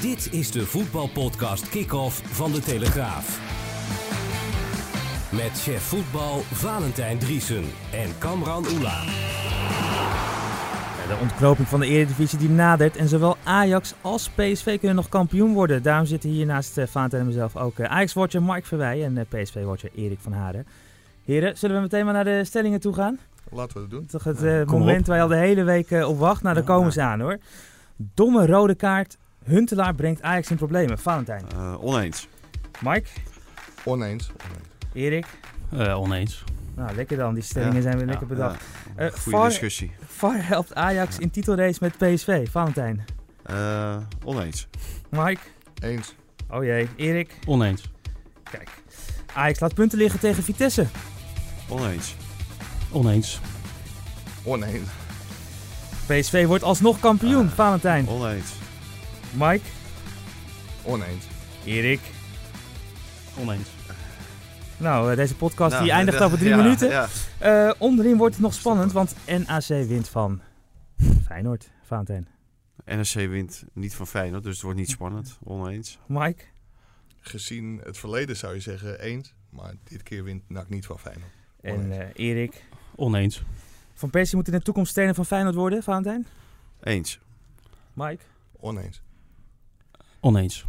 Dit is de voetbalpodcast Kick-Off van De Telegraaf. Met chef voetbal Valentijn Driesen en Kamran Oela. De ontknoping van de Eredivisie die nadert en zowel Ajax als PSV kunnen nog kampioen worden. Daarom zitten hier naast uh, Valentijn en mezelf ook uh, Ajax-watcher Mark Verwij en uh, PSV-watcher Erik van Haren. Heren, zullen we meteen maar naar de stellingen toe gaan? Laten we het doen. Toch het ja, moment waar je al de hele week op wacht. Nou, daar komen ja. ze aan hoor. Domme rode kaart. Huntelaar brengt Ajax in problemen. Valentijn. oneens. Mike? Oneens. oneens. Erik? oneens. Nou, lekker dan. Die stellingen ja, zijn weer lekker bedacht. Ja. Uh, Goeie VAR, discussie. VAR helpt Ajax in titelrace met PSV. Valentijn? Uh, oneens. Mike? Eens. Oh jee. Erik? Oneens. Kijk. Ajax laat punten liggen tegen Vitesse. Oneens. Oneens. Oneens. PSV wordt alsnog kampioen. Uh, Valentijn? Oneens. Mike? Oneens. Erik? Oneens. Nou, deze podcast nou, die eindigt over drie ja, minuten. Ja. Uh, onderin wordt het nog spannend, want NAC wint van Feyenoord. Valentijn. NAC wint niet van Feyenoord, dus het wordt niet spannend. Oneens. Mike? Gezien het verleden zou je zeggen eens, maar dit keer wint NAC niet van Feyenoord. En uh, Erik? Oneens. Van Persie moet in de toekomst trainer van Feyenoord worden, Valentijn? Eens. Mike? Oneens. Oneens.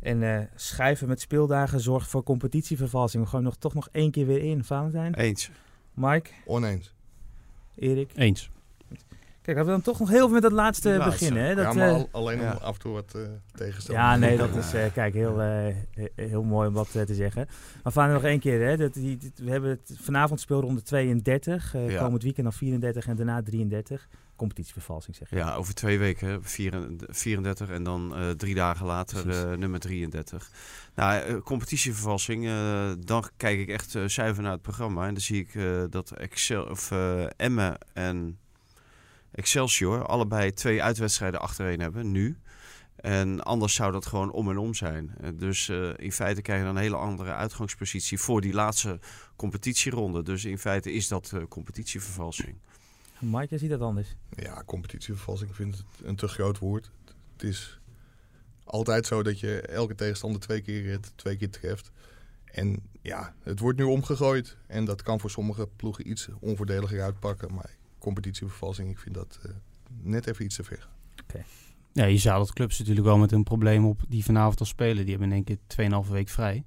En uh, schrijven met speeldagen zorgt voor competitievervalsing. We gooien nog, toch nog één keer weer in, Valentijn. Eens. Mike? Oneens. Erik? Eens. Kijk, laten we dan toch nog heel veel met dat laatste, laatste. beginnen. Hè? Dat, ja, maar al, alleen om af en toe wat uh, tegenstellen. Ja, nee, dat is uh, kijk, heel, heel mooi om dat te zeggen. Maar Valentijn nog één keer. Hè? Dat, die, die, we hebben het vanavond speelronde 32. Ja. Komend weekend dan 34 en daarna 33 competitievervalsing zeg je. Ja, over twee weken, 34 en dan uh, drie dagen later uh, nummer 33. Nou, uh, competitievervalsing, dan kijk ik echt zuiver naar het programma en dan zie ik dat Excel, of, Emmen en Excelsior allebei twee uitwedstrijden achtereen hebben, nu. En anders zou dat gewoon om en om zijn. Dus in feite krijg je dan een hele andere uitgangspositie voor die laatste competitieronde. Dus in feite is dat competitievervalsing. Mike, jij ziet dat anders. Ja, competitievervalsing. Ik vind het een te groot woord. Het is altijd zo dat je elke tegenstander twee keer het twee keer treft. En ja, het wordt nu omgegooid. En dat kan voor sommige ploegen iets onvoordeliger uitpakken. Maar competitievervalsing, ik vind dat uh, net even iets te ver. Okay. Ja, je zou dat clubs natuurlijk wel met een probleem op die vanavond al spelen. Die hebben in één keer 2,5 week vrij.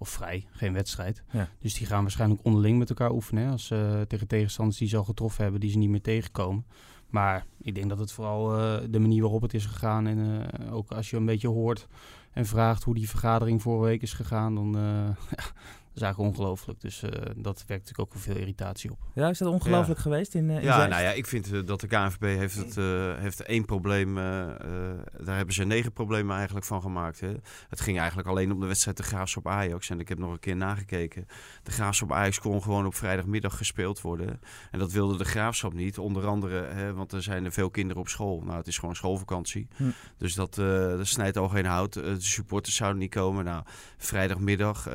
Of vrij, geen wedstrijd. Ja. Dus die gaan waarschijnlijk onderling met elkaar oefenen. Hè, als uh, tegen tegenstanders die ze al getroffen hebben, die ze niet meer tegenkomen. Maar ik denk dat het vooral uh, de manier waarop het is gegaan. En uh, ook als je een beetje hoort en vraagt hoe die vergadering vorige week is gegaan, dan is eigenlijk ongelooflijk. Dus uh, dat werkt natuurlijk ook voor veel irritatie op. Ja, is dat ongelooflijk ja. geweest in, uh, in Ja, nou ja, ik vind uh, dat de KNVB heeft, het, heeft één probleem. daar hebben ze negen problemen eigenlijk van gemaakt. Hè. Het ging eigenlijk alleen om de wedstrijd de Graafschap Ajax. En ik heb nog een keer nagekeken. De Graafschap Ajax kon gewoon op vrijdagmiddag gespeeld worden. En dat wilde de Graafschap niet. Onder andere, hè, want er zijn er veel kinderen op school. Nou, het is gewoon schoolvakantie. Hm. Dus dat, dat snijdt al geen hout. de supporters zouden niet komen. Nou, vrijdagmiddag,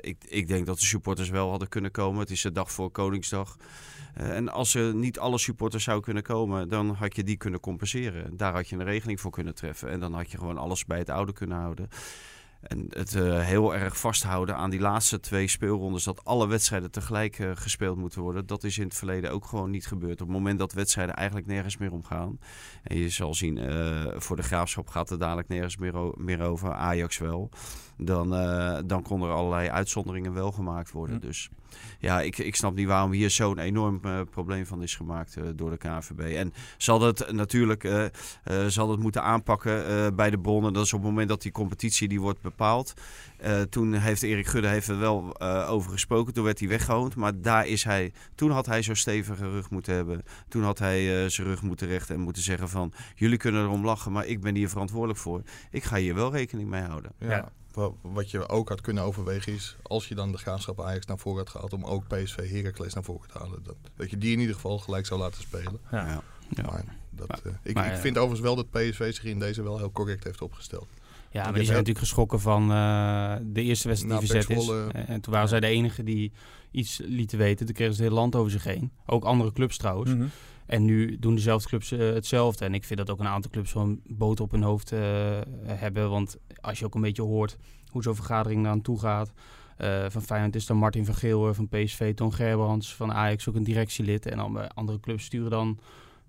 ik ik denk dat de supporters wel hadden kunnen komen. Het is de dag voor Koningsdag. Uh, en als er niet alle supporters zou kunnen komen, dan had je die kunnen compenseren. Daar had je een regeling voor kunnen treffen. En dan had je gewoon alles bij het oude kunnen houden. En het uh, heel erg vasthouden aan die laatste twee speelrondes, dat alle wedstrijden tegelijk uh, gespeeld moeten worden, dat is in het verleden ook gewoon niet gebeurd. Op het moment dat wedstrijden eigenlijk nergens meer om gaan. En je zal zien, uh, voor de graafschap gaat het dadelijk nergens meer, meer over, Ajax wel. Dan, dan kon er allerlei uitzonderingen wel gemaakt worden. Hm. Dus ja, ik, ik snap niet waarom hier zo'n enorm uh, probleem van is gemaakt uh, door de KNVB. En zal het natuurlijk uh, zal het moeten aanpakken bij de bronnen. Dat is op het moment dat die competitie die wordt bepaald. toen heeft Erik Gudde heeft er wel over gesproken. Toen werd hij weggehoond. Maar daar is hij. Toen had hij zo'n stevige rug moeten hebben. Toen had hij zijn rug moeten rechten en moeten zeggen van jullie kunnen erom lachen, maar ik ben hier verantwoordelijk voor. Ik ga hier wel rekening mee houden. ja wat je ook had kunnen overwegen is, als je dan de graafschap Ajax naar voren had gehaald, om ook PSV Heracles naar voren te halen. Dat, dat je die in ieder geval gelijk zou laten spelen. Ja. ja. Maar, dat, uh, ik, ik vind overigens wel dat PSV zich in deze wel heel correct heeft opgesteld. Ja, maar die zijn natuurlijk geschrokken van uh, de eerste wedstrijd die verzet is. En toen waren zij de enige die iets lieten weten. Toen kregen ze het hele land over zich heen. Ook andere clubs trouwens. Mm -hmm. En nu doen dezelfde clubs uh, hetzelfde. En ik vind dat ook een aantal clubs zo'n boot op hun hoofd uh, hebben. Want als je ook een beetje hoort hoe zo'n vergadering aan toe gaat. Uh, van Feyenoord is dan Martin van Geel, van PSV Ton Gerbrands, van Ajax ook een directielid. En dan andere clubs sturen dan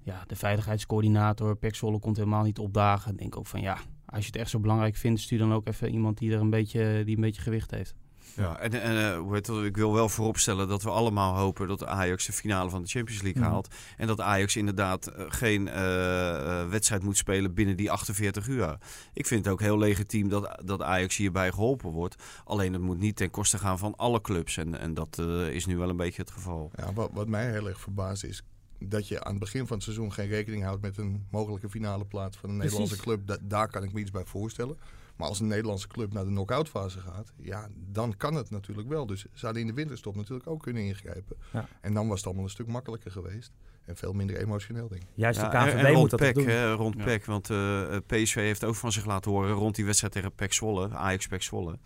ja, de veiligheidscoördinator. Pek komt helemaal niet opdagen. Ik denk ook van ja, als je het echt zo belangrijk vindt, stuur dan ook even iemand die er een beetje, die een beetje gewicht heeft. Ja, en, en uh, het, ik wil wel vooropstellen dat we allemaal hopen dat Ajax de finale van de Champions League mhm. haalt. En dat Ajax inderdaad eh, geen uh, wedstrijd moet spelen binnen die 48 uur. Ik vind het ook heel legitiem dat, dat Ajax hierbij geholpen wordt. Alleen het moet niet ten koste gaan van alle clubs. En, en dat is nu wel een beetje het geval. Ja, wat, wat mij heel erg verbaast is, dat je aan het begin van het seizoen geen rekening houdt met een mogelijke finale plaats van een Nederlandse club. daar kan ik me iets bij voorstellen. Maar als een Nederlandse club naar de knock-out fase gaat, ja, dan kan het natuurlijk wel. Dus ze hadden in de winterstop natuurlijk ook kunnen ingrijpen. Ja. En dan was het allemaal een stuk makkelijker geweest. En veel minder emotioneel, denk ik. Juist de KVB en, moet dat Pek, doen. Hè, rond Pek, want uh, eh, PSV heeft ook van zich laten horen rond die wedstrijd tegen Pek Zwolle, Ajax Pek Zwolle.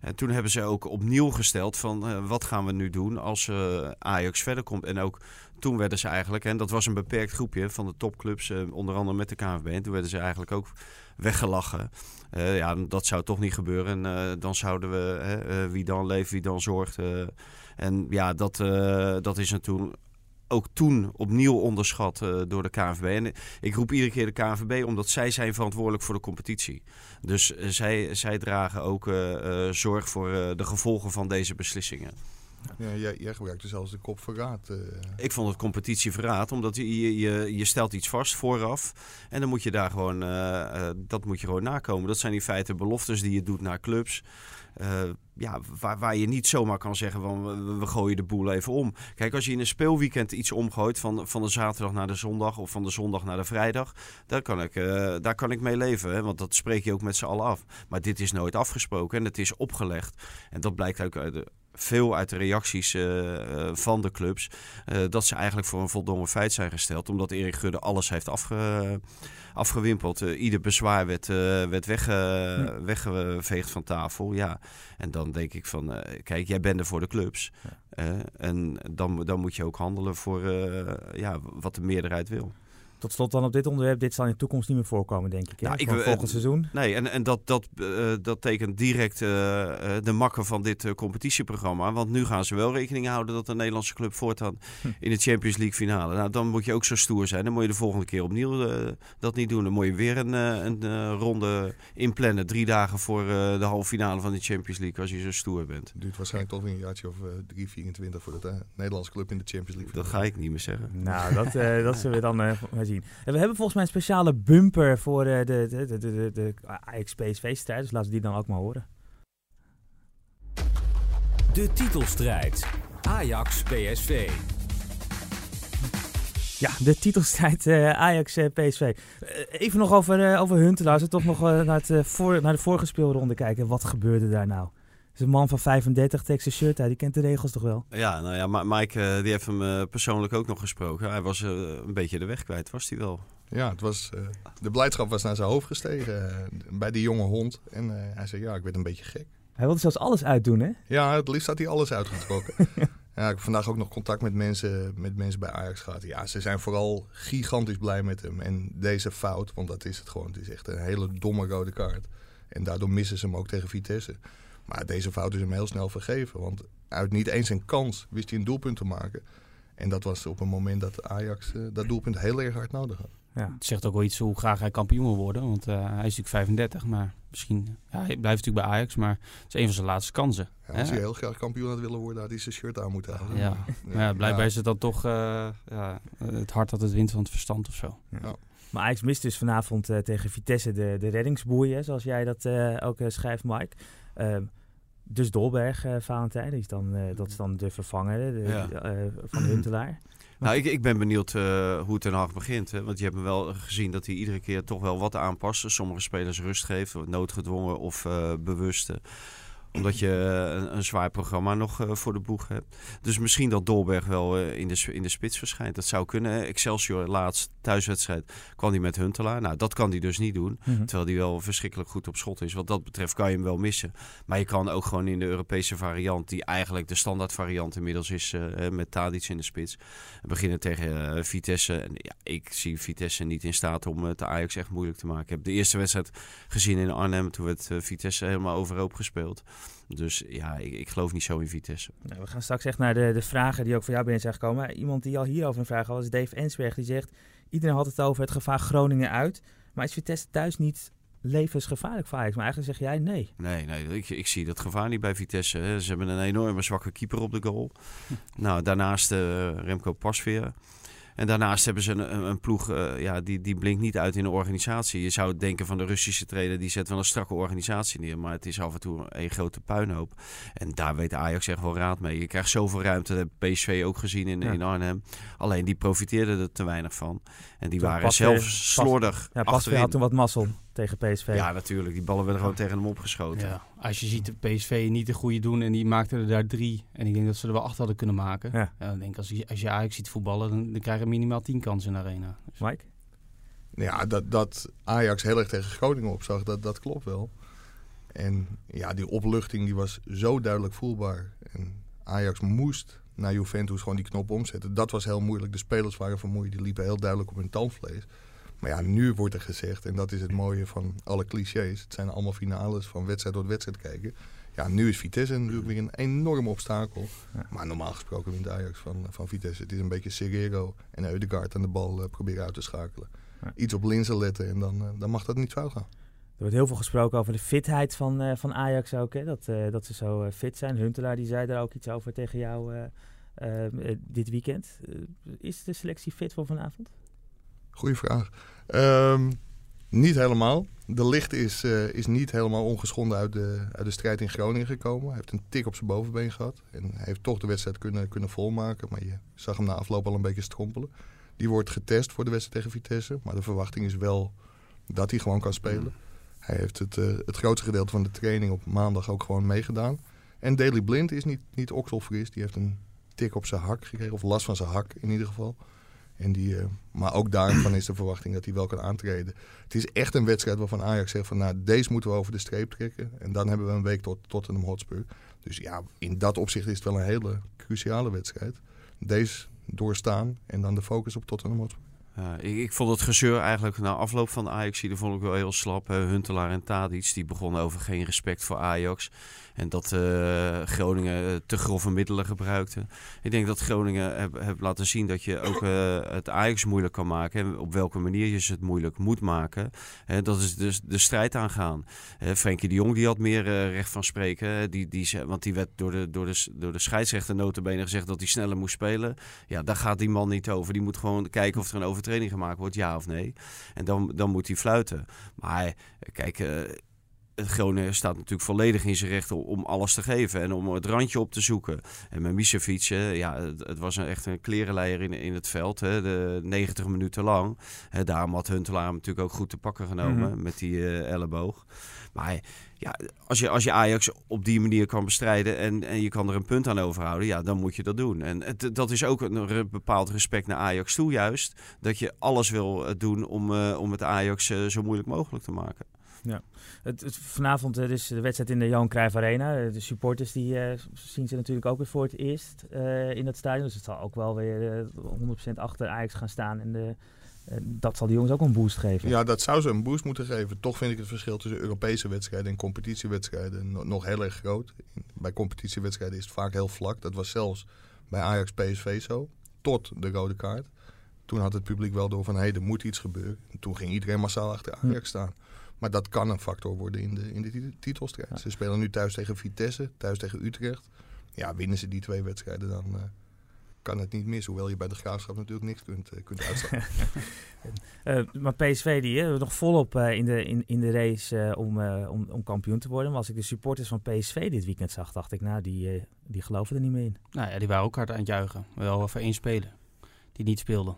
En toen hebben ze ook opnieuw gesteld van uh, wat gaan we nu doen als uh, Ajax verder komt. En ook toen werden ze eigenlijk, en dat was een beperkt groepje van de topclubs, onder andere met de KNVB. En toen werden ze eigenlijk ook weggelachen. Ja, dat zou toch niet gebeuren. En, dan zouden we, wie dan leeft, wie dan zorgt. en ja, dat, dat is natuurlijk ook toen opnieuw onderschat door de KNVB. En ik roep iedere keer de KNVB omdat zij zijn verantwoordelijk voor de competitie. Dus zij, zij dragen ook zorg voor de gevolgen van deze beslissingen. Ja, jij, jij gebruikte zelfs de kop verraad. Ik vond het competitieverraad, omdat je, je, je stelt iets vast vooraf. En dan moet je daar gewoon, dat moet je gewoon nakomen. Dat zijn in feite beloftes die je doet naar clubs. Ja, waar, waar je niet zomaar kan zeggen van we, gooien de boel even om. Kijk, als je in een speelweekend iets omgooit van, van de zaterdag naar de zondag of van de zondag naar de vrijdag, daar kan ik, daar kan ik mee leven. Hè? Want dat spreek je ook met z'n allen af. Maar dit is nooit afgesproken en het is opgelegd. En dat blijkt ook uit veel uit de reacties uh, van de clubs. Uh, dat ze eigenlijk voor een voldongen feit zijn gesteld. Omdat Erik Gudde alles heeft afge, afgewimpeld. ieder bezwaar werd, werd wegge, weggeveegd van tafel. Ja. En dan denk ik van, kijk, jij bent er voor de clubs. Ja. en dan, dan moet je ook handelen voor ja, wat de meerderheid wil. Tot slot dan op dit onderwerp. Dit zal in de toekomst niet meer voorkomen, denk ik. Nou, ik volgend seizoen. Nee, en, en dat, dat, uh, dat tekent direct uh, de makken van dit uh, competitieprogramma. Want nu gaan ze wel rekening houden dat de Nederlandse club voortaan hm. in de Champions League finale. Nou, dan moet je ook zo stoer zijn. Dan moet je de volgende keer opnieuw dat niet doen. Dan moet je weer een, een ronde inplannen. Drie dagen voor de halve finale van de Champions League. Als je zo stoer bent. Het duurt waarschijnlijk toch een jaartje of 3, 24 voor de Nederlandse club in de Champions League. Dat ga ik niet meer zeggen. Nou, dat, dat zullen we dan zien. En we hebben volgens mij een speciale bumper voor de, de, de, de, de, Ajax PSV-strijd. Dus laten we die dan ook maar horen. De titelstrijd. Ajax PSV. Ja, de titelstrijd uh, Ajax-PSV. Uh, even nog over, uh, over Huntelaar. Als we toch nog naar, het, voor, naar de vorige speelronde kijken. Wat gebeurde daar nou? Is een man van 35, trekt zijn shirt uit. Die kent de regels toch wel? Ja, nou ja, Mike uh, die heeft hem uh, persoonlijk ook nog gesproken. Hij was uh, een beetje de weg kwijt, was hij wel. Ja, het was, de blijdschap was naar zijn hoofd gestegen bij die jonge hond. En hij zei, ja, ik werd een beetje gek. Hij wilde zelfs alles uitdoen, hè? Ja, het liefst had hij alles uitgetrokken. ja, ik heb vandaag ook nog contact met mensen, met mensen bij Ajax gehad. Ja, ze zijn vooral gigantisch blij met hem. En deze fout, want dat is het gewoon. Het is echt een hele domme rode kaart. En daardoor missen ze hem ook tegen Vitesse. Maar deze fout is hem heel snel vergeven. Want uit niet eens een kans wist hij een doelpunt te maken. En dat was op een moment dat Ajax uh, dat doelpunt heel erg hard nodig had. Ja. Het zegt ook wel iets hoe graag hij kampioen wil worden. Want uh, hij is natuurlijk 35, maar misschien, ja, hij blijft natuurlijk bij Ajax, maar het is een van zijn laatste kansen. Ja, als hè? hij heel graag kampioen had willen worden, had hij zijn shirt aan moeten houden. Ja, ja, blijkbaar is het dan toch eh, ja, het hart dat het wint van het verstand of zo. Maar Ajax mist dus vanavond eh, tegen Vitesse de, de reddingsboei, hè, zoals jij dat eh, ook eh, schrijft, Mike. Dus Dolberg, eh Valentijn, is dan, eh, dat is dan de vervanger de, Ja. eh, van Huntelaar. Nou, ik, ik ben benieuwd hoe Ten Hag begint. Hè? Want je hebt hem wel gezien dat hij iedere keer toch wel wat aanpast. Sommige spelers rust geeft, noodgedwongen of eh bewust. Omdat je eh, een, een zwaar programma nog eh, voor de boeg hebt. Dus misschien dat Dolberg wel eh, in, de, in de spits verschijnt. Dat zou kunnen. Excelsior laatst thuiswedstrijd kwam hij met Huntelaar. Nou, dat kan hij dus niet doen. Mhm. Terwijl hij wel verschrikkelijk goed op schot is. Wat dat betreft kan je hem wel missen. Maar je kan ook gewoon in de Europese variant, die eigenlijk de standaard variant inmiddels is, met Tadic in de spits, beginnen tegen Vitesse. En ja, ik zie Vitesse niet in staat om het Ajax echt moeilijk te maken. Ik heb de eerste wedstrijd gezien in Arnhem, toen werd Vitesse helemaal overhoop gespeeld. Dus ja, ik, ik geloof niet zo in Vitesse. Nou, we gaan straks echt naar de, de vragen die ook voor jou binnen zijn gekomen. Iemand die al hierover een vraag had, is Dave Ensberg. Die zegt, iedereen had het over het gevaar Groningen uit. Maar is Vitesse thuis niet levensgevaarlijk voor Ajax? Maar eigenlijk zeg jij nee. Nee, nee ik, ik zie dat gevaar niet bij Vitesse. Hè. Ze hebben een enorme zwakke keeper op de goal. Nou, daarnaast eh, Remco Pasveer. En daarnaast hebben ze een, een, ploeg eh, ja, die, die blinkt niet uit in de organisatie. Je zou denken van de Russische trainer, die zet wel een strakke organisatie neer. Maar het is af en toe een grote puinhoop. En daar weet Ajax echt wel raad mee. Je krijgt zoveel ruimte. Dat heeft PSV ook gezien in, Ja. in Arnhem. Alleen die profiteerden er te weinig van. En die waren Pasveer- zelf Pas- slordig Ja, achterin. had toen wat mazzel tegen PSV. Ja, natuurlijk. Die ballen werden gewoon tegen hem opgeschoten. Ja, als je ziet de PSV niet de goede doen en die maakte er daar drie. En ik denk dat ze er wel acht hadden kunnen maken. Ja. Ja. dan denk ik, als je, als je Ajax ziet voetballen, dan, dan krijg je minimaal tien kansen in de arena. Dus- Mike? Ja, dat, dat Ajax heel erg tegen Groningen opzag, dat, dat klopt wel. En ja, die opluchting die was zo duidelijk voelbaar. En Ajax moest naar Juventus gewoon die knop omzetten. Dat was heel moeilijk. De spelers waren vermoeid, die liepen heel duidelijk op hun tandvlees. Maar ja, nu wordt er gezegd, en dat is het mooie van alle clichés. Het zijn allemaal finales van wedstrijd tot wedstrijd kijken. Ja, nu is Vitesse natuurlijk weer een enorm obstakel. Ja. Maar normaal gesproken wint Ajax van, van Vitesse. Het is een beetje Serrero en Eudegaard aan de bal eh, proberen uit te schakelen. Ja. Iets op linzen letten en dan, eh, dan mag dat niet fout gaan. Er wordt heel veel gesproken over de fitheid van, eh, van Ajax ook. Hè? Dat, dat ze zo fit zijn. Huntelaar die zei daar ook iets over tegen jou dit weekend. Is de selectie fit voor vanavond? Goeie vraag. Ehm, niet helemaal. De licht is, eh, is niet helemaal ongeschonden uit de, uit de strijd in Groningen gekomen. Hij heeft een tik op zijn bovenbeen gehad. En hij heeft toch de wedstrijd kunnen, kunnen volmaken. Maar je zag hem na afloop al een beetje strompelen. Die wordt getest voor de wedstrijd tegen Vitesse. Maar de verwachting is wel dat hij gewoon kan spelen. Hij heeft het, eh, het grootste gedeelte van de training op maandag ook gewoon meegedaan. En Daley Blind is niet, niet okselfris. Die heeft een tik op zijn hak gekregen. Of last van zijn hak in ieder geval. En die, eh, maar ook daarvan is de verwachting dat hij wel kan aantreden. Het is echt een wedstrijd waarvan Ajax zegt van... nou, deze moeten we over de streep trekken. En dan hebben we een week tot Tottenham Hotspur. Dus ja, in dat opzicht is het wel een hele cruciale wedstrijd. Deze doorstaan en dan de focus op Tottenham Hotspur. Ik, ik vond het gezeur eigenlijk na afloop van Ajax, die vond ik wel heel slap. Huntelaar en Tadic, die begonnen over geen respect voor Ajax. En dat eh, Groningen eh, te grove middelen gebruikte. Ik denk dat Groningen heb, heb laten zien dat je ook eh, het Ajax moeilijk kan maken. En op welke manier je ze het moeilijk moet maken. Hè, dat is dus de strijd aangaan. Hè, Frenkie de Jong die had meer recht van spreken. Die, die, want die werd door de, door de, door de scheidsrechter notabene gezegd dat hij sneller moest spelen. Ja, daar gaat die man niet over. Die moet gewoon kijken of er een overtreding gemaakt wordt, ja of nee. En dan, dan moet hij fluiten. Maar kijk, Groningen staat natuurlijk volledig in zijn recht om, alles te geven. En om het randje op te zoeken. En met Misevic, ja, het, het was een, echt een klerenleier in, in het veld. Hè, de 90 minuten lang. Hè, daarom had Huntelaar hem natuurlijk ook goed te pakken genomen Mhm. met die eh, elleboog. Maar ja, als je, als je Ajax op die manier kan bestrijden en, en je kan er een punt aan overhouden, ja, dan moet je dat doen. En het, dat is ook een bepaald respect naar Ajax toe, juist. Dat je alles wil eh, doen om, eh, om het Ajax zo moeilijk mogelijk te maken. Het, het- vanavond eh, dus de wedstrijd in de Johan Cruijff Arena. Eh, De supporters die eh, zien ze natuurlijk ook weer voor het eerst in dat stadion. Dus het zal ook wel weer eh, 100% achter Ajax gaan staan. En de, dat zal de jongens ook een boost geven. Ja, dat zou ze een boost moeten geven. Toch vind ik het verschil tussen Europese wedstrijden en competitiewedstrijden no- nog heel erg groot. Bij competitiewedstrijden is het vaak heel vlak. Dat was zelfs bij Ajax PSV zo. Tot de rode kaart. Toen had het publiek wel door van, hé, er moet iets gebeuren. En toen ging iedereen massaal achter Ajax staan. Maar dat kan een factor worden in de, in de titelstrijd. Ze spelen nu thuis tegen Vitesse, thuis tegen Utrecht. Ja, winnen ze die twee wedstrijden, dan uh, kan het niet mis. Hoewel je bij de Graafschap natuurlijk niks kunt, uh, kunt uh, maar PSV die uh, nog volop in, de, in, in de race om, om, om kampioen te worden. Maar als ik de supporters van PSV dit weekend zag, dacht ik, nou, die, die geloven er niet meer in. Nou ja, die waren ook hard aan het juichen. Wel voor één speler die niet speelde.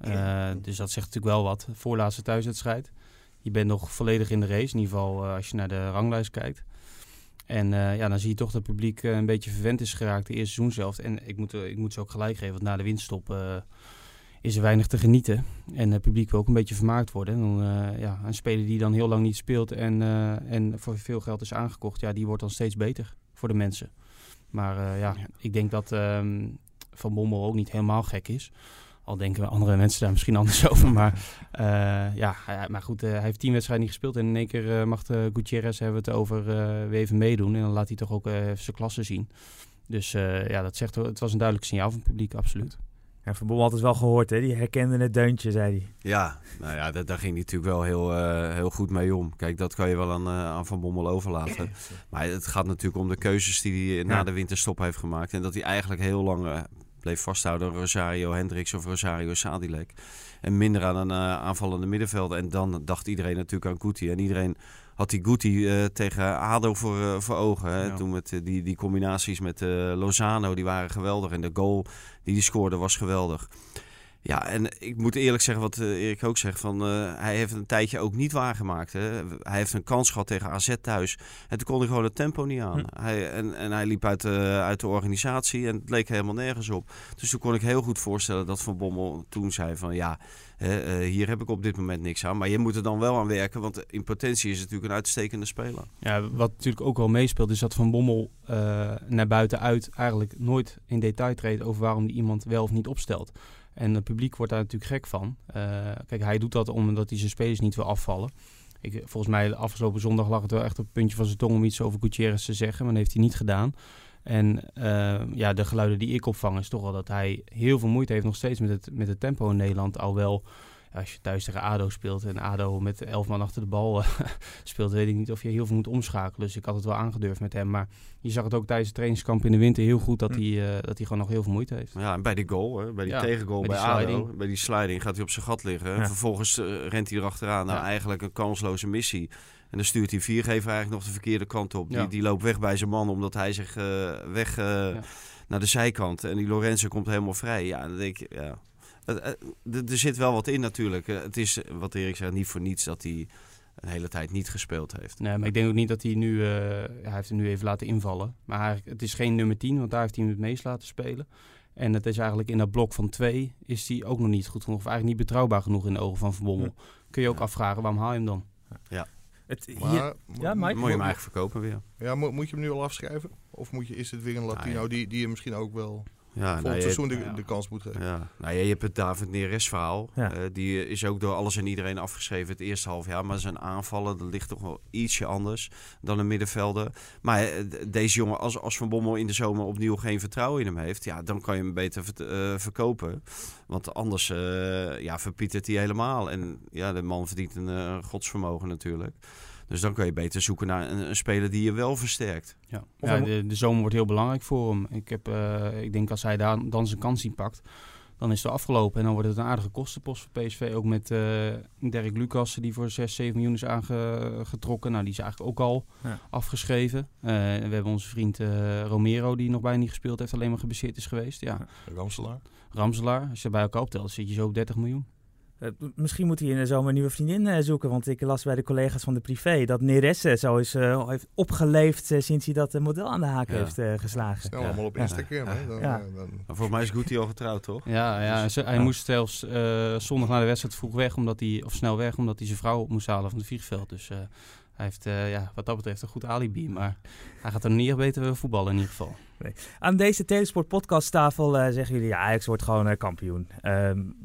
Ja. Dus dat zegt natuurlijk wel wat. Voorlaatste thuiswedstrijd. Je bent nog volledig in de race, in ieder geval als je naar de ranglijst kijkt. En uh, ja, dan zie je toch dat het publiek uh, een beetje verwend is geraakt de eerste seizoen zelf. En ik moet, uh, ik moet ze ook gelijk geven, want na de winststop is er weinig te genieten. En het publiek wil ook een beetje vermaakt worden. En dan, ja, een speler die dan heel lang niet speelt en, en voor veel geld is aangekocht, ja, die wordt dan steeds beter voor de mensen. Maar ja, ik denk dat ehm, Van Bommel ook niet helemaal gek is. Al denken andere mensen daar misschien anders over. Maar, uh, ja, maar goed, uh, hij heeft tien wedstrijden niet gespeeld. En in één keer uh, mag de Gutierrez hebben we het over weer even meedoen. En dan laat hij toch ook even zijn klasse zien. Dus ja, dat zegt, het was een duidelijk signaal van het publiek, absoluut. Ja, Van Bommel had het wel gehoord, hè? Die herkende het deuntje, zei hij. Ja, nou ja, daar ging hij natuurlijk wel heel, uh, heel goed mee om. Kijk, dat kan je wel aan, uh, aan Van Bommel overlaten. maar het gaat natuurlijk om de keuzes die hij na de winterstop heeft gemaakt. En dat hij eigenlijk heel lang uh, bleef vasthouden Rosario Hendricks of Rosario Sadilek. En minder aan een uh, aanvallende middenveld. En dan dacht iedereen natuurlijk aan Guti. En iedereen had die Guti uh, tegen ADO voor, uh, voor ogen. Hè? Ja. Toen met die, die combinaties met Lozano, die waren geweldig. En de goal die hij scoorde was geweldig. Ja, en ik moet eerlijk zeggen wat uh, Erik ook zegt. Van, uh, hij heeft een tijdje ook niet waargemaakt. Hè. Hij heeft een kans gehad tegen AZ thuis. En toen kon hij gewoon het tempo niet aan. Hm. Hij, en, en hij liep uit de, uit de organisatie en het leek helemaal nergens op. Dus toen kon ik heel goed voorstellen dat Van Bommel toen zei van... ja, uh, hier heb ik op dit moment niks aan. Maar je moet er dan wel aan werken, want in potentie is het natuurlijk een uitstekende speler. Ja, wat natuurlijk ook wel meespeelt is dat Van Bommel naar buiten uit eigenlijk nooit in detail treedt... over waarom die iemand wel of niet opstelt. En het publiek wordt daar natuurlijk gek van. Uh, kijk, hij doet dat omdat hij zijn spelers niet wil afvallen. Ik, volgens mij afgelopen zondag lag het wel echt op het puntje van zijn tong om iets over Gutierrez te zeggen. Maar dat heeft hij niet gedaan. En uh, ja, de geluiden die ik opvang is toch wel dat hij heel veel moeite heeft nog steeds met het, met het tempo in Nederland. Al wel als je thuis tegen ADO speelt en ADO met elf man achter de bal uh, speelt, weet ik niet of je heel veel moet omschakelen. Dus ik had het wel aangedurfd met hem. Maar je zag het ook tijdens het trainingskamp in de winter heel goed dat, hm. hij, uh, dat hij gewoon nog heel veel moeite heeft. Ja, en bij die goal, hè, bij die ja, tegengoal bij, bij ADO, bij die sliding gaat hij op zijn gat liggen. Ja. En vervolgens uh, rent hij erachteraan. Nou, ja. eigenlijk een kansloze missie. En dan stuurt hij viergever eigenlijk nog de verkeerde kant op. Die, die loopt weg bij zijn man omdat hij zich weg naar de zijkant. En die Lorenzo komt helemaal vrij. Ja, dan denk ik, ja... Er zit wel wat in natuurlijk. Het is, wat Erik zei, niet voor niets dat hij een hele tijd niet gespeeld heeft. Nee, maar ik denk ook niet dat hij nu... Uh, hij heeft hem nu even laten invallen. Maar het is geen nummer 10, want daar heeft hij hem het meest laten spelen. En het is eigenlijk in dat blok van twee is hij ook nog niet goed genoeg. Of eigenlijk niet betrouwbaar genoeg in de ogen van Van Bommel. Kun je ook ja. afvragen, waarom haal je hem dan? Ja. Het, hier, maar, ja, Mike, moet je hem eigenlijk verkopen weer. Ja, moet, moet je hem nu al afschrijven? Of moet je, is het weer een Latino ah, ja. die, die je misschien ook wel ja, volgend nou, seizoen de, ja. de, kans moet geven. Ja. Nou, je hebt het David Neres verhaal. Ja. Uh, die is ook door alles en iedereen afgeschreven het eerste half jaar. Maar zijn aanvallen, dat ligt toch wel ietsje anders dan een middenvelder. Maar uh, deze jongen, als, als Van Bommel in de zomer opnieuw geen vertrouwen in hem heeft... Ja, dan kan je hem beter ver, uh, verkopen. Want anders ja, verpietert hij helemaal. En ja, de man verdient een godsvermogen natuurlijk. Dus dan kan je beter zoeken naar een, een speler die je wel versterkt. Ja, ja de, de, zomer wordt heel belangrijk voor hem. Ik, heb, uh, ik denk als hij daar, dan zijn kans in pakt, dan is het afgelopen. En dan wordt het een aardige kostenpost voor PSV. Ook met uh, Dirk Lucas, die voor 6, 7 miljoen is aangetrokken. Nou, die is eigenlijk ook al ja. afgeschreven. Uh, we hebben onze vriend Romero, die nog bijna niet gespeeld heeft, alleen maar geblesseerd is geweest. Ja. Ramselaar. Ramselaar, als je bij elkaar optelt, zit je zo op 30 miljoen. Uh, misschien moet hij in de zomer een nieuwe vriendin uh, zoeken. Want ik las bij de collega's van de privé dat Neres zo is uh, heeft opgeleefd sinds hij dat model aan de haak ja. heeft geslagen. Snel ja. allemaal op Instagram. Hè? Dan, ja. dan... Volgens mij is Guti al getrouwd, toch? Ja, ja dus, hij moest zelfs zondag na de wedstrijd vroeg weg, omdat hij, of snel weg, omdat hij zijn vrouw op moest halen van het vliegveld. Dus hij heeft ja, wat dat betreft een goed alibi. Maar hij gaat er niet beter voetballen in ieder geval. Nee. Aan deze Telesport podcasttafel zeggen jullie, ja, Ajax wordt gewoon kampioen. Um,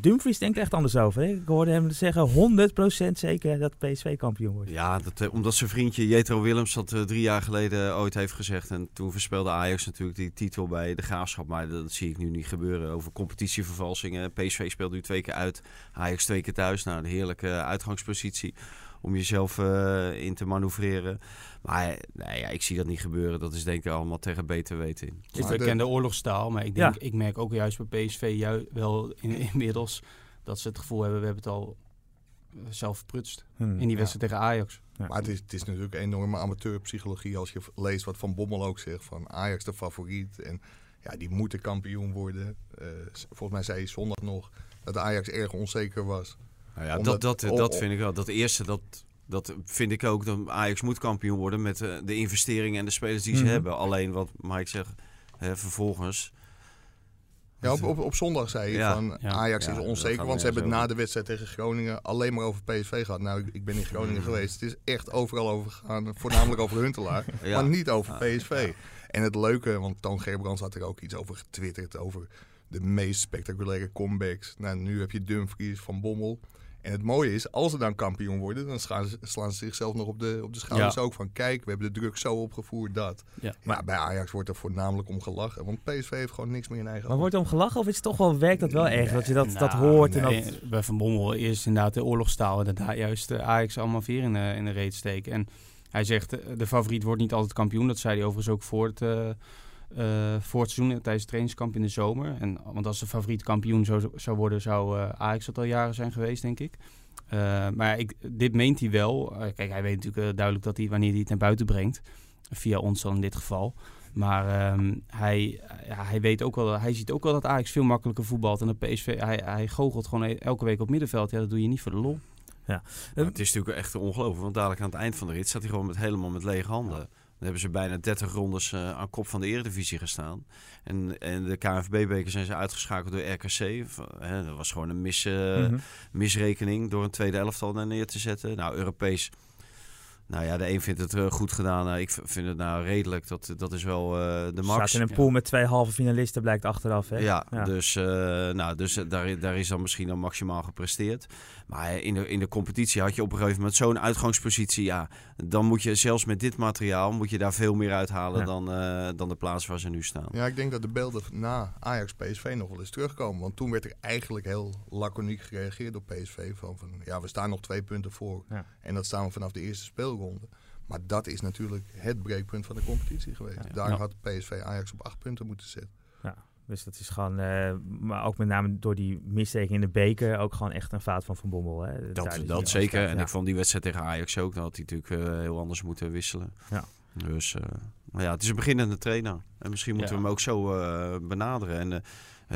Dumfries denkt echt anders over. Ik hoorde hem zeggen 100% zeker dat PSV kampioen wordt. Ja, dat, uh, omdat zijn vriendje Jetro Willems dat uh, drie jaar geleden ooit heeft gezegd. En toen verspeelde Ajax natuurlijk die titel bij de Graafschap. Maar dat, dat zie ik nu niet gebeuren. Over competitievervalsingen. PSV speelt nu twee keer uit. Ajax twee keer thuis. Nou, een heerlijke uitgangspositie om jezelf eh, in te manoeuvreren. Maar nee, ja, ik zie dat niet gebeuren. Dat is denk ik allemaal tegen beter weten in. Het is Maar de- bekende oorlogstaal, maar ik, denk, Ja. ik merk ook juist bij PSV ju- wel in, inmiddels dat ze het gevoel hebben, we hebben het al zelf verprutst. Hmm. In die wedstrijd tegen Ajax. Ja. Maar het is, het is natuurlijk enorme amateurpsychologie als je leest wat Van Bommel ook zegt. Van Ajax de favoriet. En ja, die moeten kampioen worden. Eh, volgens mij zei hij zondag nog dat Ajax erg onzeker was. Nou ja, Omdat- dat, dat, dat vind ik wel. Dat eerste, dat, dat vind ik ook. Dat Ajax moet kampioen worden met eh, de investeringen en de spelers die ze Mhm. hebben. Alleen wat Mike zegt, hè, vervolgens... Ja, op, op, op zondag zei hij Ja, van ja. Ajax Ja, is onzeker. Want ze hebben het na de wedstrijd tegen Groningen alleen maar over PSV gehad. Nou, ik, ik ben in Groningen geweest. Het is echt overal over gegaan. Voornamelijk over Huntelaar. Ja. Maar niet over Ja, PSV. ja. En het leuke, want Toon Gerbrands had er ook iets over getwitterd. Over de meest spectaculaire comebacks. Nou, nu heb je Dumfries van Bommel. En het mooie is, als ze dan kampioen worden, dan slaan ze, slaan ze zichzelf nog op de, op de schouders Ja. ook van... Kijk, we hebben de druk zo opgevoerd, dat. Ja. Maar bij Ajax wordt er voornamelijk om gelachen. Want PSV heeft gewoon niks meer in eigen Maar hand. wordt er om gelachen of is het toch wel, werkt dat wel echt? Dat je dat, dat Nou, hoort en nee, dat... Bij Van Bommel is inderdaad de oorlogstaal. En dat daar juist eh, Ajax allemaal veer in, de- in de reet steken. En hij zegt, eh, de favoriet wordt niet altijd kampioen. Dat zei hij overigens ook voor het, eh, voor het seizoen, eh, tijdens het trainingskamp in de zomer. En, want als de favoriet kampioen zou, zou worden, zou eh, Ajax dat al jaren zijn geweest, denk ik. Eh, maar ik, dit meent hij wel. Eh, kijk, hij weet natuurlijk eh, duidelijk dat hij, wanneer hij het naar buiten brengt. Via ons dan in dit geval. Maar ehm, hij, ja, hij weet ook wel, hij ziet ook wel dat Ajax veel makkelijker voetbalt. En dat PSV, hij, hij goochelt gewoon e- elke week op middenveld. Ja, dat doe je niet voor de lol. Maar het is natuurlijk echt ongelooflijk. Want dadelijk aan het eind van de rit staat hij gewoon met, helemaal met lege handen. Hebben ze bijna 30 rondes eh, aan kop van de Eredivisie gestaan. En, en de KNVB-beker zijn ze uitgeschakeld door RKC. Hè, dat was gewoon een mis, eh, Mhm. misrekening door een tweede elftal daar neer te zetten. Nou, Europees. Nou ja, de een vindt het eh, goed gedaan. Nou, ik vind het nou redelijk. Dat, dat is wel eh, de max. Staat in een pool met twee halve finalisten, blijkt achteraf. Hè? Ja, Ja. dus, eh, nou, dus eh, daar, daar is dan misschien dan maximaal gepresteerd. Maar in de, in de competitie had je op een gegeven moment zo'n uitgangspositie. Ja, dan moet je zelfs met dit materiaal moet je daar veel meer uithalen Ja. dan, eh, dan de plaats waar ze nu staan. Ja, ik denk dat de beelden na Ajax-PSV nog wel eens terugkomen. Want toen werd er eigenlijk heel laconiek gereageerd op PSV. Van, van ja, we staan nog twee punten voor. Ja. En dat staan we vanaf de eerste speelronde. Maar dat is natuurlijk het breekpunt van de competitie geweest. Ja. Daar Ja. had PSV Ajax op acht punten moeten zetten. Dus dat is gewoon, eh, maar ook met name door die missteken in de beker, ook gewoon echt een fout van Van Bommel. Hè? Dat, dat zeker. En ja. ik vond die wedstrijd tegen Ajax ook. Dan had hij natuurlijk eh, heel anders moeten wisselen. Ja. Dus eh, maar ja, het is een beginnende trainer. En misschien moeten Ja. we hem ook zo eh, benaderen. En eh,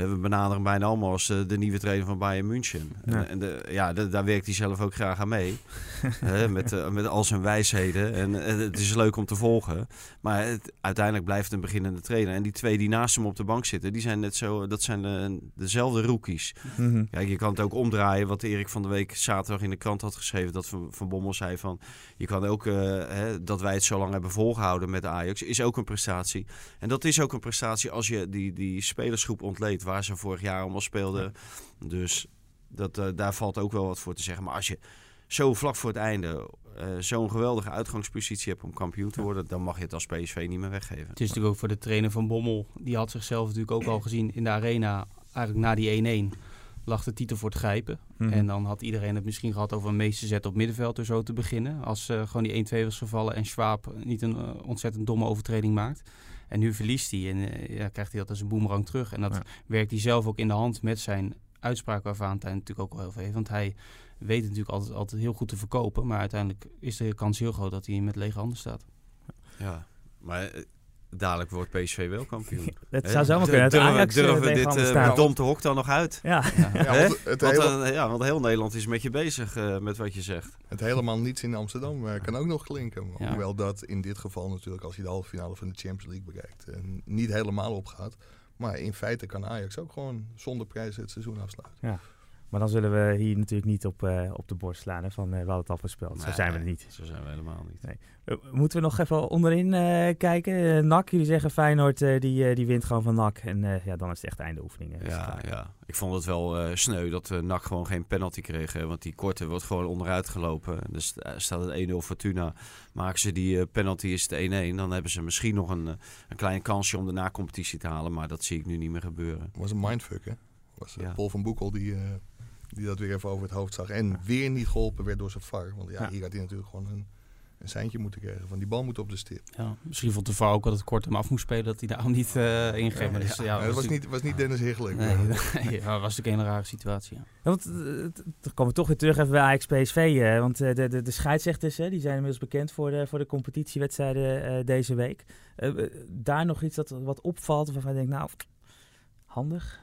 we benaderen bijna allemaal als eh, de nieuwe trainer van Bayern München. Ja. En, en de, ja, de- daar werkt hij zelf ook graag aan mee. Hè, met, eh, met al zijn wijsheden. En eh, het is leuk om te volgen. Maar het, uiteindelijk blijft het een beginnende trainer. En die twee die naast hem op de bank zitten, die zijn net zo, dat zijn de, dezelfde rookies. Mhm. Kijk, je kan het ook omdraaien. Wat Erik van de Week zaterdag in de krant had geschreven. Dat Van, van Bommel zei van... Je kan ook... hè, dat wij het zo lang hebben volgehouden met Ajax. Is ook een prestatie. En dat is ook een prestatie als je die, die spelersgroep ontleedt. Waar ze vorig jaar allemaal speelden. Dus dat, eh, daar valt ook wel wat voor te zeggen. Maar als je zo vlak voor het einde... eh, zo'n geweldige uitgangspositie hebt om kampioen te worden... dan mag je het als PSV niet meer weggeven. Het is natuurlijk ook voor de trainer van Bommel. Die had zichzelf natuurlijk ook al gezien in de arena. Eigenlijk na die 1-1 lag de titel voor het grijpen. Mhm. En dan had iedereen het misschien gehad over een meeste zet op middenveld of zo te beginnen. Als eh, gewoon die 1-2 was gevallen en Schwab niet een ontzettend domme overtreding maakt. En nu verliest hij en eh, ja, krijgt hij dat als een boemerang terug. En dat Ja. werkt hij zelf ook in de hand met zijn uitspraak waar Valentijn natuurlijk ook wel heel veel heeft. Want hij weet natuurlijk altijd, altijd heel goed te verkopen. Maar uiteindelijk is de kans heel groot dat hij met lege handen staat. Ja, maar... eh, Dadelijk wordt PSV wel kampioen. Het Hè? zou zomaar kunnen. dat Durven, Ajax, eh, durven dit uh, staat. dom te hok dan nog uit? Ja, Ja, want het, Want, hele- eh, ja, want heel Nederland is met je bezig eh, met wat je zegt. het helemaal niets in Amsterdam eh, kan ook nog klinken. Ja. Hoewel dat in dit geval natuurlijk, als je de halve finale van de Champions League bereikt, eh, niet helemaal opgaat. Maar in feite kan Ajax ook gewoon zonder prijzen het seizoen afsluiten. Maar dan zullen we hier natuurlijk niet op, eh, op de borst slaan. Hè, van eh, we hadden het al voorspeld. Zo zijn we er niet. Zo zijn we helemaal niet. Nee. Eh, moeten we nog even onderin eh, kijken? NAC, jullie zeggen Feyenoord, eh, die, die wint gewoon van NAC. En eh, ja, dan is het echt einde oefeningen. Ja, ja, ik vond het wel eh, sneu dat uh, NAC gewoon geen penalty kreeg. Hè, want die korte wordt gewoon onderuit gelopen. Dus uh, staat het 1-0 Fortuna. Maken ze die uh, penalty is het 1-1. Dan hebben ze misschien nog een, een klein kansje om de na-competitie te halen. Maar dat zie ik nu niet meer gebeuren. was een mindfuck, hè? Was, Ja. Paul van Boekel die, eh, die dat weer even over het hoofd zag. En weer niet geholpen werd door zijn VAR. Want ja, Ja. hier had hij natuurlijk gewoon een, een seintje moeten krijgen. Van die bal moet op de stip. Ja, misschien vond de VAR ook dat het kort hem af moest spelen, dat hij daarom niet eh ingegeven dus, ja, dat was niet, was niet Dennis Higgelijk. Nee, was natuurlijk een rare situatie. Ja. Ja, want eh, dan komen we toch weer terug even bij Ajax PSV. eh, want de, de, de scheidsrechters hè, die zijn inmiddels bekend voor de, voor de competitiewedstrijden eh, deze week. Daar nog iets dat wat opvalt waarvan je denkt, nou, handig.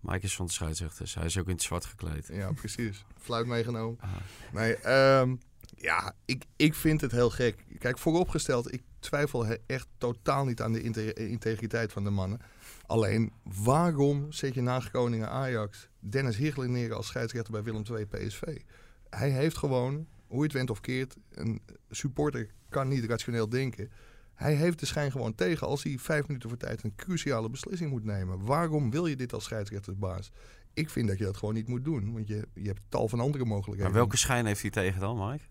Mike is van de scheidsrechters. Hij is ook in het zwart gekleed. Ja, precies. Fluit meegenomen. Ah. Nee, ehm, ja, ik, ik vind het heel gek. Kijk, vooropgesteld, ik twijfel echt totaal niet aan de inte- integriteit van de mannen. Alleen, waarom zet je na Groningen Ajax Dennis Higgelen neer als scheidsrechter bij Willem II PSV? Hij heeft gewoon, hoe je het went of keert, een supporter kan niet rationeel denken. Hij heeft de schijn gewoon tegen als hij vijf minuten voor tijd een cruciale beslissing moet nemen. Waarom wil je dit als scheidsrechtersbaas? Ik vind dat je dat gewoon niet moet doen, want je, je hebt tal van andere mogelijkheden. Maar welke schijn heeft hij tegen dan, Mike?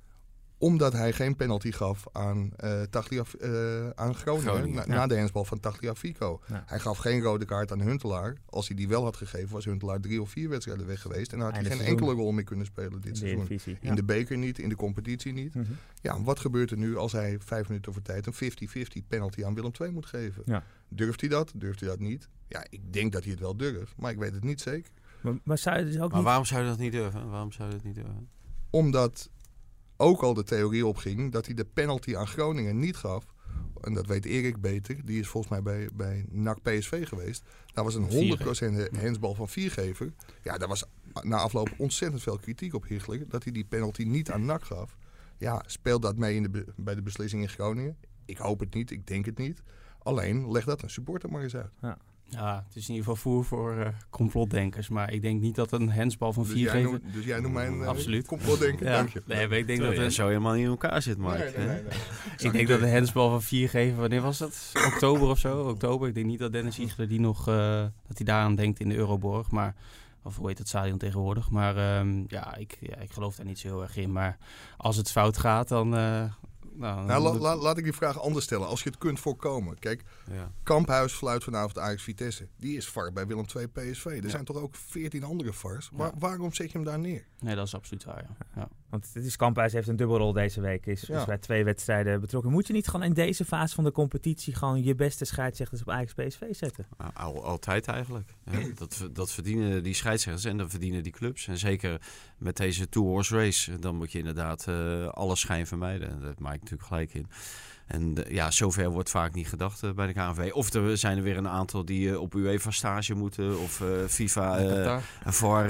Omdat hij geen penalty gaf aan, eh Taglia- eh, aan Groningen, Groningen, na, ja. na de hensbal van Tagliafico. Ja. Hij gaf geen rode kaart aan Huntelaar. Als hij die wel had gegeven, was Huntelaar drie of vier wedstrijden weg geweest. En dan had hij geen enkele rol meer kunnen spelen dit seizoen. In de beker niet, in de competitie niet. Mhm. Ja, wat gebeurt er nu als hij vijf minuten voor tijd een 50-50 penalty aan Willem II moet geven? Ja. Durft hij dat? Durft hij dat niet? Ja, ik denk dat hij het wel durft, maar ik weet het niet zeker. Maar, maar zou je dus ook Maar niet... waarom zou je dat niet durven? Waarom zou je dat niet durven? Omdat ook al de theorie opging dat hij de penalty aan Groningen niet gaf. En dat weet Erik beter. Die is volgens mij bij, bij NAC PSV geweest. Daar was een 100% hensbal van viergever. Ja, daar was na afloop ontzettend veel kritiek op Higgler. Dat hij die penalty niet aan NAC gaf. Ja, speelt dat mee in de, bij de beslissing in Groningen? Ik hoop het niet. Ik denk het niet. Alleen, leg dat een supporter maar eens uit. Ja, het is in ieder geval voer voor eh, complotdenkers. Maar ik denk niet dat een hensbal van Dus vier jij, geven... noemt, dus jij noemt mijn uh, Absoluut. complotdenker. Ja, Dank je. nee, maar ik denk Dat een, zo helemaal niet in elkaar zit, Mike. Nee, nee, hè? nee, nee. ik denk dat een hensbal van vier geven... Wanneer was dat? Oktober of zo? Oktober. Ik denk niet dat Dennis Iegler die nog... eh, dat hij daaraan denkt in de Euroborg. Maar... Of hoe heet het stadion tegenwoordig. Maar ehm, ja, ik, ja, ik geloof daar niet zo heel erg in. Maar als het fout gaat, dan... eh, nou, Nou, dan- la- la- laat ik die vraag anders stellen. Als je het kunt voorkomen. Kijk, Ja. Kamphuis fluit vanavond Ajax Vitesse. Die is VAR bij Willem II PSV. Er zijn toch ook veertien andere VARs? Waar- waarom zet je hem daar neer? Nee, dat is absoluut waar, ja. ja. Want het is Kamphuis heeft een dubbelrol deze week. Is, Ja. is bij twee wedstrijden betrokken. Moet je niet gewoon in deze fase van de competitie gewoon je beste scheidsrechters op Ajax PSV zetten? Nou, al- altijd eigenlijk. Ja, dat, dat verdienen die scheidsrechters en dat verdienen die clubs. En zeker met deze two-horse race, dan moet je inderdaad eh alle schijn vermijden. En Daar maak ik natuurlijk gelijk in. En eh, ja, zover wordt vaak niet gedacht eh, bij de KNVB. Of er zijn er weer een aantal die eh, op UEFA stage moeten. Of FIFA voor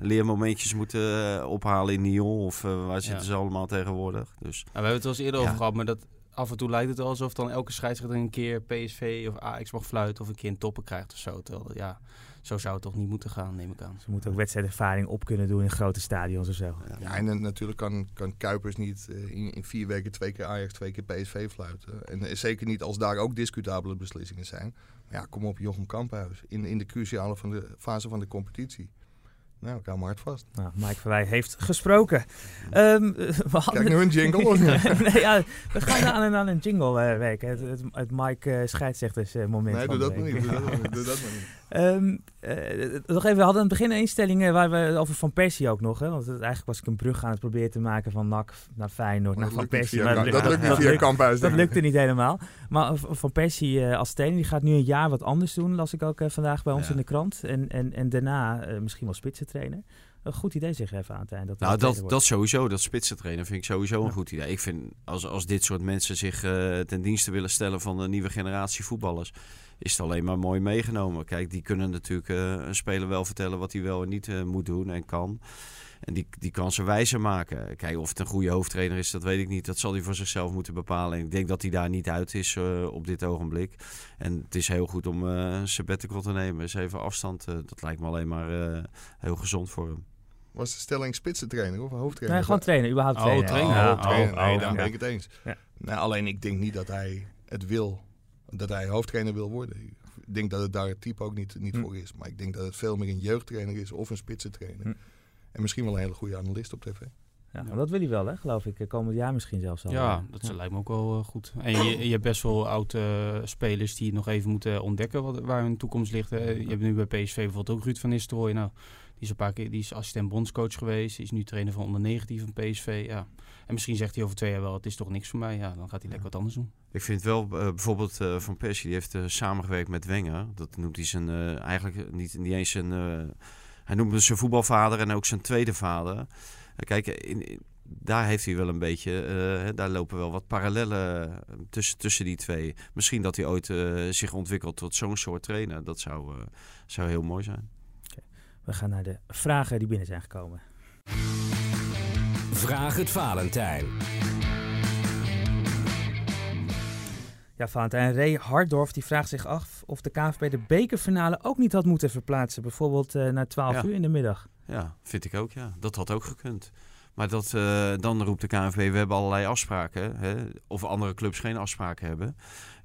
leermomentjes moeten ophalen in Nyon. Of waar zitten ze allemaal tegenwoordig. Dus we hebben het wel eens eerder over gehad, maar dat af en toe lijkt het wel alsof dan elke scheidsrechter een keer PSV of Ajax mag fluiten of een keer een toppen krijgt of zo. Terwijl, ja, zo zou het toch niet moeten gaan, neem ik aan. Ze moeten ook wedstrijdervaring op kunnen doen in grote stadions of zo. Ja, en dan natuurlijk kan, kan Kuipers niet eh, in, in vier weken twee keer Ajax, twee keer PSV fluiten. En eh, zeker niet als daar ook discutabele beslissingen zijn. Maar ja, kom op Jochem Kamphuis. In, in de cruciale van de, fase van de competitie. Nou, ik hou me hard vast. Nou, Mike Verwij heeft gesproken. Ehm, we hadden Kijk nu een jingle. of niet? nee, ja, we gaan aan, aan een jingle eh, werken. Het, het, het Mike eh, scheidsrechters eh, moment. Nee, doe dat maar niet. Doe dat maar niet. Doe dat maar niet. Eh, nog even, we hadden aan het begin een instelling waar we over Van Persie ook nog. Hè, want het- eigenlijk was ik een brug aan het proberen te maken van NAC naar Feyenoord naar Van Persie. via, maar dat lukt niet via Kamphuis. dat lukte niet helemaal. Maar Van Persie als trainer, die gaat nu een jaar wat anders doen. Las ik ook vandaag bij ons Ja. in de krant. En, en, en daarna misschien wel spitsentrainer. Een goed idee zeg even aan het eind. Dat Nou, trainer dat, dat sowieso. Dat vind ik sowieso een Ja. goed idee. Ik vind als, als dit soort mensen zich eh, ten dienste willen stellen van de nieuwe generatie voetballers, is het alleen maar mooi meegenomen. Kijk, die kunnen natuurlijk eh, een speler wel vertellen wat hij wel en niet eh, moet doen en kan. En die, die kan ze wijzer maken. Kijk, of het een goede hoofdtrainer is, dat weet ik niet. Dat zal hij voor zichzelf moeten bepalen. En ik denk dat hij daar niet uit is eh, op dit ogenblik. En het is heel goed om eh een sabbatical te nemen. Eens even afstand. eh, dat lijkt me alleen maar eh, heel gezond voor hem. Was de stelling spitsentrainer of een hoofdtrainer? Nee, gewoon trainer, überhaupt Oh, trainer. trainer. Oh, Ja, trainer. oh, nee, oh, dan ja. ben ik het eens. Ja. Nou, alleen ik denk niet dat hij het wil. Dat hij hoofdtrainer wil worden. Ik denk dat het daar het type ook niet, niet Hm. voor is. Maar ik denk dat het veel meer een jeugdtrainer is of een spitsentrainer. Hm. En misschien wel een hele goede analist op tv. Ja, maar dat wil hij wel, hè, geloof ik. eh, Komend jaar misschien zelfs al. Ja, dat lijkt me ook wel eh, goed. En je, je hebt best wel oude spelers die nog even moeten ontdekken wat, waar hun toekomst ligt. hè. Je hebt nu bij PSV bijvoorbeeld ook Ruud van Nistelrooy. Nou, die is een paar keer die is assistent bondscoach geweest. Die is nu trainer van onder 19 van PSV. Ja. En misschien zegt hij over twee jaar wel, het is toch niks voor mij. Ja, dan gaat hij lekker wat anders doen. Ik vind wel eh, bijvoorbeeld eh, Van Persie, die heeft eh, samengewerkt met Wenger. Dat noemt hij zijn, eh, eigenlijk niet, niet eens eh, hij noemt hem zijn voetbalvader en ook zijn tweede vader. Eh, kijk, in, daar heeft hij wel een beetje, eh, hè, daar lopen wel wat parallellen eh, tussen, tussen die twee. Misschien dat hij ooit eh, zich ontwikkelt tot zo'n soort trainer. Dat zou, eh, zou heel mooi zijn. We gaan naar de vragen die binnen zijn gekomen. Vraag het Valentijn. Ja, Valentijn Ray Hardorf die vraagt zich af of de KNVB de bekerfinale ook niet had moeten verplaatsen. Bijvoorbeeld eh, naar 12 Ja. uur in de middag. Ja, vind ik ook, ja. Dat had ook gekund. Maar dat, eh, dan roept de KNVB, we hebben allerlei afspraken. Hè? Of andere clubs geen afspraken hebben.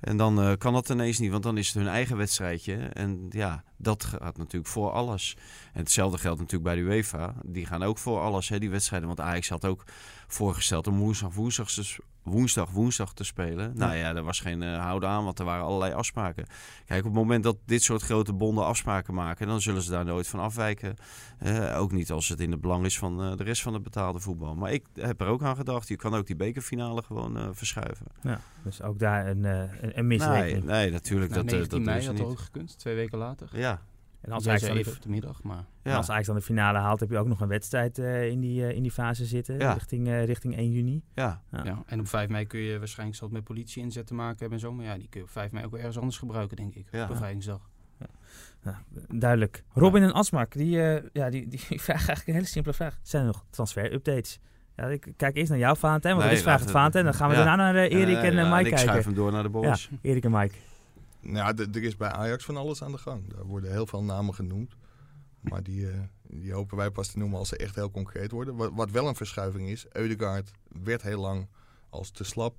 En dan eh, kan dat ineens niet, want dan is het hun eigen wedstrijdje. En ja, dat gaat natuurlijk voor alles. En hetzelfde geldt natuurlijk bij de UEFA. Die gaan ook voor alles, hè, die wedstrijden. Want Ajax had ook voorgesteld om woensdag, woensdag, te, woensdag, woensdag te spelen. Nou ja, er was geen eh, houden aan, want er waren allerlei afspraken. Kijk, op het moment dat dit soort grote bonden afspraken maken, dan zullen ze daar nooit van afwijken. Eh, ook niet als het in het belang is van de rest van het betaalde voetbal. Maar ik heb er ook aan gedacht, je kan ook die bekerfinale gewoon verschuiven. Ja, dus ook daar een, een, een Nee, misrekening. nee, natuurlijk. Nou, dat, eh, 19 dat mei had niet. ook gekund, twee weken later. Ja, En als zei dan even de, op de middag, maar... ja. als Ajax dan de finale haalt, heb je ook nog een wedstrijd eh, in, die, eh, in die fase zitten. Ja. Richting, eh, richting 1 juni. ja. Ja. Ja. En op 5 mei kun je waarschijnlijk zal het met politie inzet te maken hebben en zo. Maar ja, die kun je op 5 mei ook wel ergens anders gebruiken, denk ik. Ja. Op bevrijdingsdag. Nou, duidelijk. Robin en Asmak, die, eh, ja, die, die vragen eigenlijk een hele simpele vraag. Zijn er nog transfer-updates? Ja, ik kijk eerst naar jou, Valentijn, want Nee, dat is vraag het Valentijn. Dan gaan we Ja. daarna naar eh, Erik en eh, ja, Mike ik schuif kijken. hem door naar de Ja, boys. Erik en Mike. Nou, er is bij Ajax van alles aan de gang. Daar worden heel veel namen genoemd. Maar die, eh, die hopen wij pas te noemen als ze echt heel concreet worden. Wat, wat wel een verschuiving is, Eudegaard werd heel lang als te slap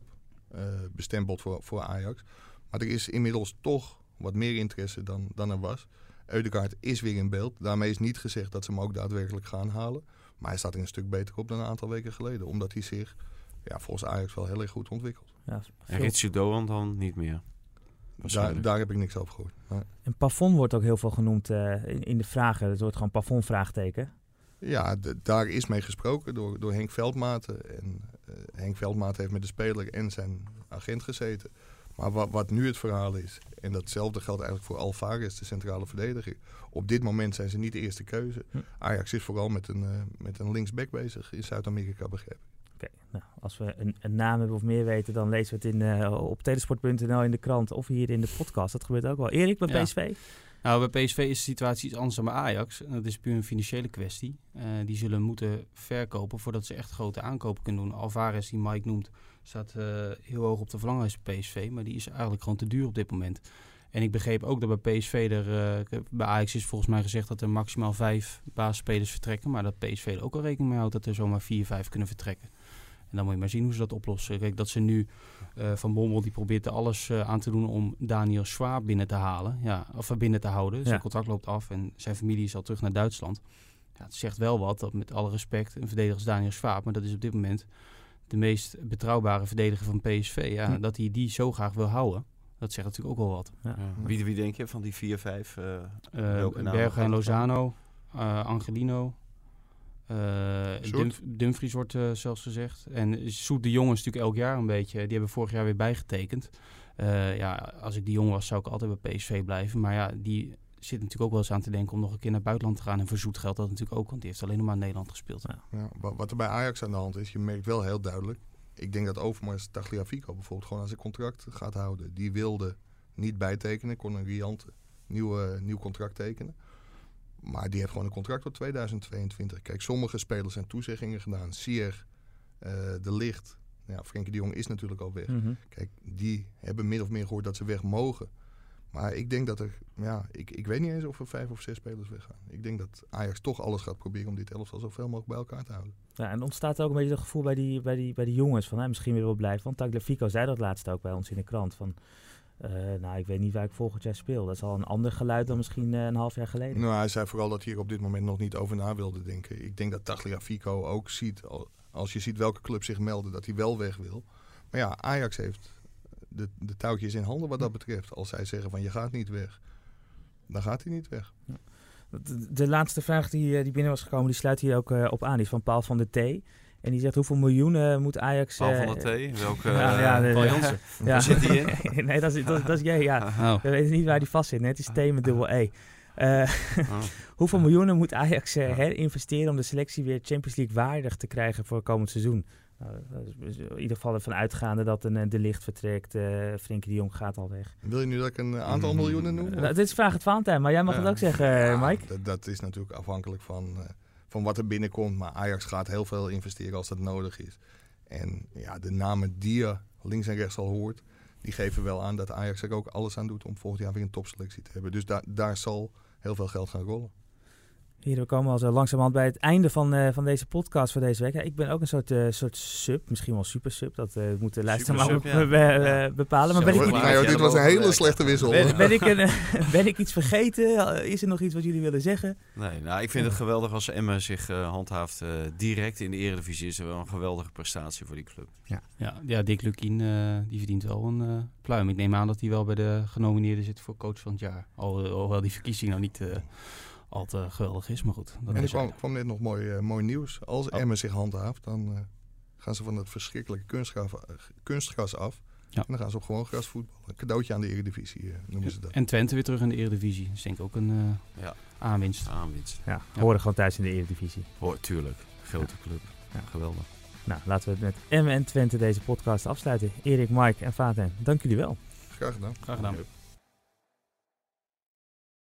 eh, bestempeld voor, voor Ajax. Maar er is inmiddels toch wat meer interesse dan, dan er was. Eudegaard is weer in beeld. Daarmee is niet gezegd dat ze hem ook daadwerkelijk gaan halen. Maar hij staat er een stuk beter op dan een aantal weken geleden. Omdat hij zich ja, volgens Ajax wel heel erg goed ontwikkelt. Ja, En Ritsu Doan dan niet meer. Daar, Waarschijnlijk. daar heb ik niks over gehoord. Maar- En plafond wordt ook heel veel genoemd eh, in, in de vragen. Het wordt gewoon plafond-vraagteken. Ja, d- daar is mee gesproken door, door Henk Veldmaten. En eh, Henk Veldmaten heeft met de speler en zijn agent gezeten. Maar wat, wat nu het verhaal is, en datzelfde geldt eigenlijk voor Alvarez, de centrale verdediger. Op dit moment zijn ze niet de eerste keuze. Hm. Ajax is vooral met een, eh, met een linksback bezig in Zuid-Amerika, begrepen. Oké, nou, als we een, een naam hebben of meer weten, dan lezen we het in, eh, op telesport.nl in de krant of hier in de podcast. Dat gebeurt ook wel. Erik bij Ja. PSV? Nou, bij PSV is de situatie iets anders dan bij Ajax. En dat is puur een financiële kwestie. Eh, die zullen moeten verkopen voordat ze echt grote aankopen kunnen doen. Alvarez, die Mike noemt, staat eh, heel hoog op de verlanglijst bij PSV. Maar die is eigenlijk gewoon te duur op dit moment. En ik begreep ook dat bij PSV er... eh, bij Ajax is volgens mij gezegd dat er maximaal vijf basisspelers vertrekken. Maar dat PSV er ook al rekening mee houdt dat er zomaar vier, vijf kunnen vertrekken. En dan moet je maar zien hoe ze dat oplossen. Kijk, dat ze nu eh, Van Bommel die probeert er alles aan te doen om Daniel Schwab binnen te halen. Ja, of binnen te houden. Zijn Ja. contract loopt af en zijn familie is al terug naar Duitsland. Ja, het zegt wel wat, dat met alle respect, een verdediger is Daniel Schwab. Maar dat is op dit moment de meest betrouwbare verdediger van PSV. Ja, Hm. Dat hij die zo graag wil houden, dat zegt natuurlijk ook wel wat. Ja. Ja. Wie, wie denk je van die 4, 5? Eh Welke namen Bergen en Lozano, eh, Angelino. eh? Dumf- Dumfries wordt eh, zelfs gezegd. En Soet de Jong is natuurlijk elk jaar een beetje. Die hebben vorig jaar weer bijgetekend. Eh, ja, als ik die jong was, zou ik altijd bij PSV blijven. Maar ja, die zit natuurlijk ook wel eens aan te denken om nog een keer naar het buitenland te gaan. En voor Zoet geldt dat natuurlijk ook, want die heeft alleen nog maar in Nederland gespeeld. Ja. Ja, wa- wat er bij Ajax aan de hand is, je merkt wel heel duidelijk. Ik denk dat Overmars Tagliafico bijvoorbeeld gewoon aan zijn contract gaat houden. Die wilde niet bijtekenen, kon een riante nieuw, nieuw contract tekenen. Maar die heeft gewoon een contract tot 2022. Kijk, sommige spelers zijn toezeggingen gedaan. Sier, eh, De Licht, ja, Frenkie de Jong is natuurlijk al weg. Mhm. Kijk, die hebben min of meer gehoord dat ze weg mogen. Maar ik denk dat er, ja, ik, ik weet niet eens of er vijf of zes spelers weggaan. Ik denk dat Ajax toch alles gaat proberen om dit elftal zoveel mogelijk bij elkaar te houden. Ja, en ontstaat er ook een beetje het gevoel bij die, bij die, bij die jongens van hè, misschien weer wel blijven. Want Tagliafico zei dat laatst ook bij ons in de krant. Van, eh, nou, ik weet niet waar ik volgend jaar speel. Dat is al een ander geluid dan misschien eh, een half jaar geleden. Nou, hij zei vooral dat hij er op dit moment nog niet over na wilde denken. Ik denk dat Tagliafico ook ziet, al- Als je ziet welke club zich melden dat hij wel weg wil. Maar ja, Ajax heeft de, de touwtjes in handen wat dat betreft. Als zij zeggen van je gaat niet weg, dan gaat hij niet weg. De, de laatste vraag die, eh, die binnen was gekomen, die sluit hier ook eh, op aan. Die is van Paul van der T. En die zegt hoeveel miljoenen moet Ajax... Paul eh, van der T, welke Ja, eh, ja, de- Paul ja. Jansen? Ja. Waar zit hij in? nee, dat is, dat, is- dat is jij, ja. Oh. We weten niet waar die vast zit. hè. Het is T met dubbel E. Eh, Oh. hoeveel miljoenen moet Ajax eh, herinvesteren om de selectie weer Champions League waardig te krijgen voor komend seizoen? Nou, in ieder geval ervan uitgaande dat een eh, De Licht vertrekt. eh Frenkie de Jong gaat al weg. Wil je nu dat ik een aantal Mm. miljoenen noem? Dit is vraag het Valentijn, maar jij mag het ook zeggen, eh, Mike. Dat, is natuurlijk afhankelijk van, eh, van wat er binnenkomt. Maar Ajax gaat heel veel investeren als dat nodig is. En ja, de namen die je links en rechts al hoort, die geven wel aan dat Ajax er ook alles aan doet om volgend jaar weer een topselectie te hebben. Dus daar daar zal heel veel geld gaan rollen. Hier, we komen al zo langzamerhand bij het einde van, eh, van deze podcast voor deze week. Ja, ik ben ook een soort, eh, soort sub, misschien wel super sub. Dat eh moet de luisteraar maar ja. be- Ja. bepalen. Maar ben ik, maar- Nou ja, Ja, dit was een hele slechte wissel. ben, ben, ik een, ben ik iets vergeten? Is er nog iets wat jullie willen zeggen? Nee, nou, ik vind het geweldig als Emma zich eh, handhaaft eh, direct in de Eredivisie. Is er wel een geweldige prestatie voor die club. Ja, ja Dick Lukien eh, die verdient wel een eh, pluim. Ik neem aan dat hij wel bij de genomineerden zit voor coach van het jaar. Al, alhoewel die verkiezing nou niet eh, al te geweldig is, maar goed. Dat En er is kwam, kwam net nog mooi, eh, mooi nieuws. Als Oh. Emmen zich handhaaft, dan eh, gaan ze van het verschrikkelijke kunstgras, eh, kunstgras af. Ja. En dan gaan ze op gewoon gras voetballen. Een cadeautje aan de Eredivisie eh, noemen ze dat. En Twente weer terug in de Eredivisie. Dat is denk ik ook een eh, Ja. aanwinst. Aanwinst. Ja, horen gewoon thuis in de Eredivisie. Hoor, tuurlijk. Grote club. Ja. Geweldig. Nou, laten we het met Emmen en Twente deze podcast afsluiten. Erik, Mike en Vaten, dank jullie wel. Graag gedaan. Graag gedaan.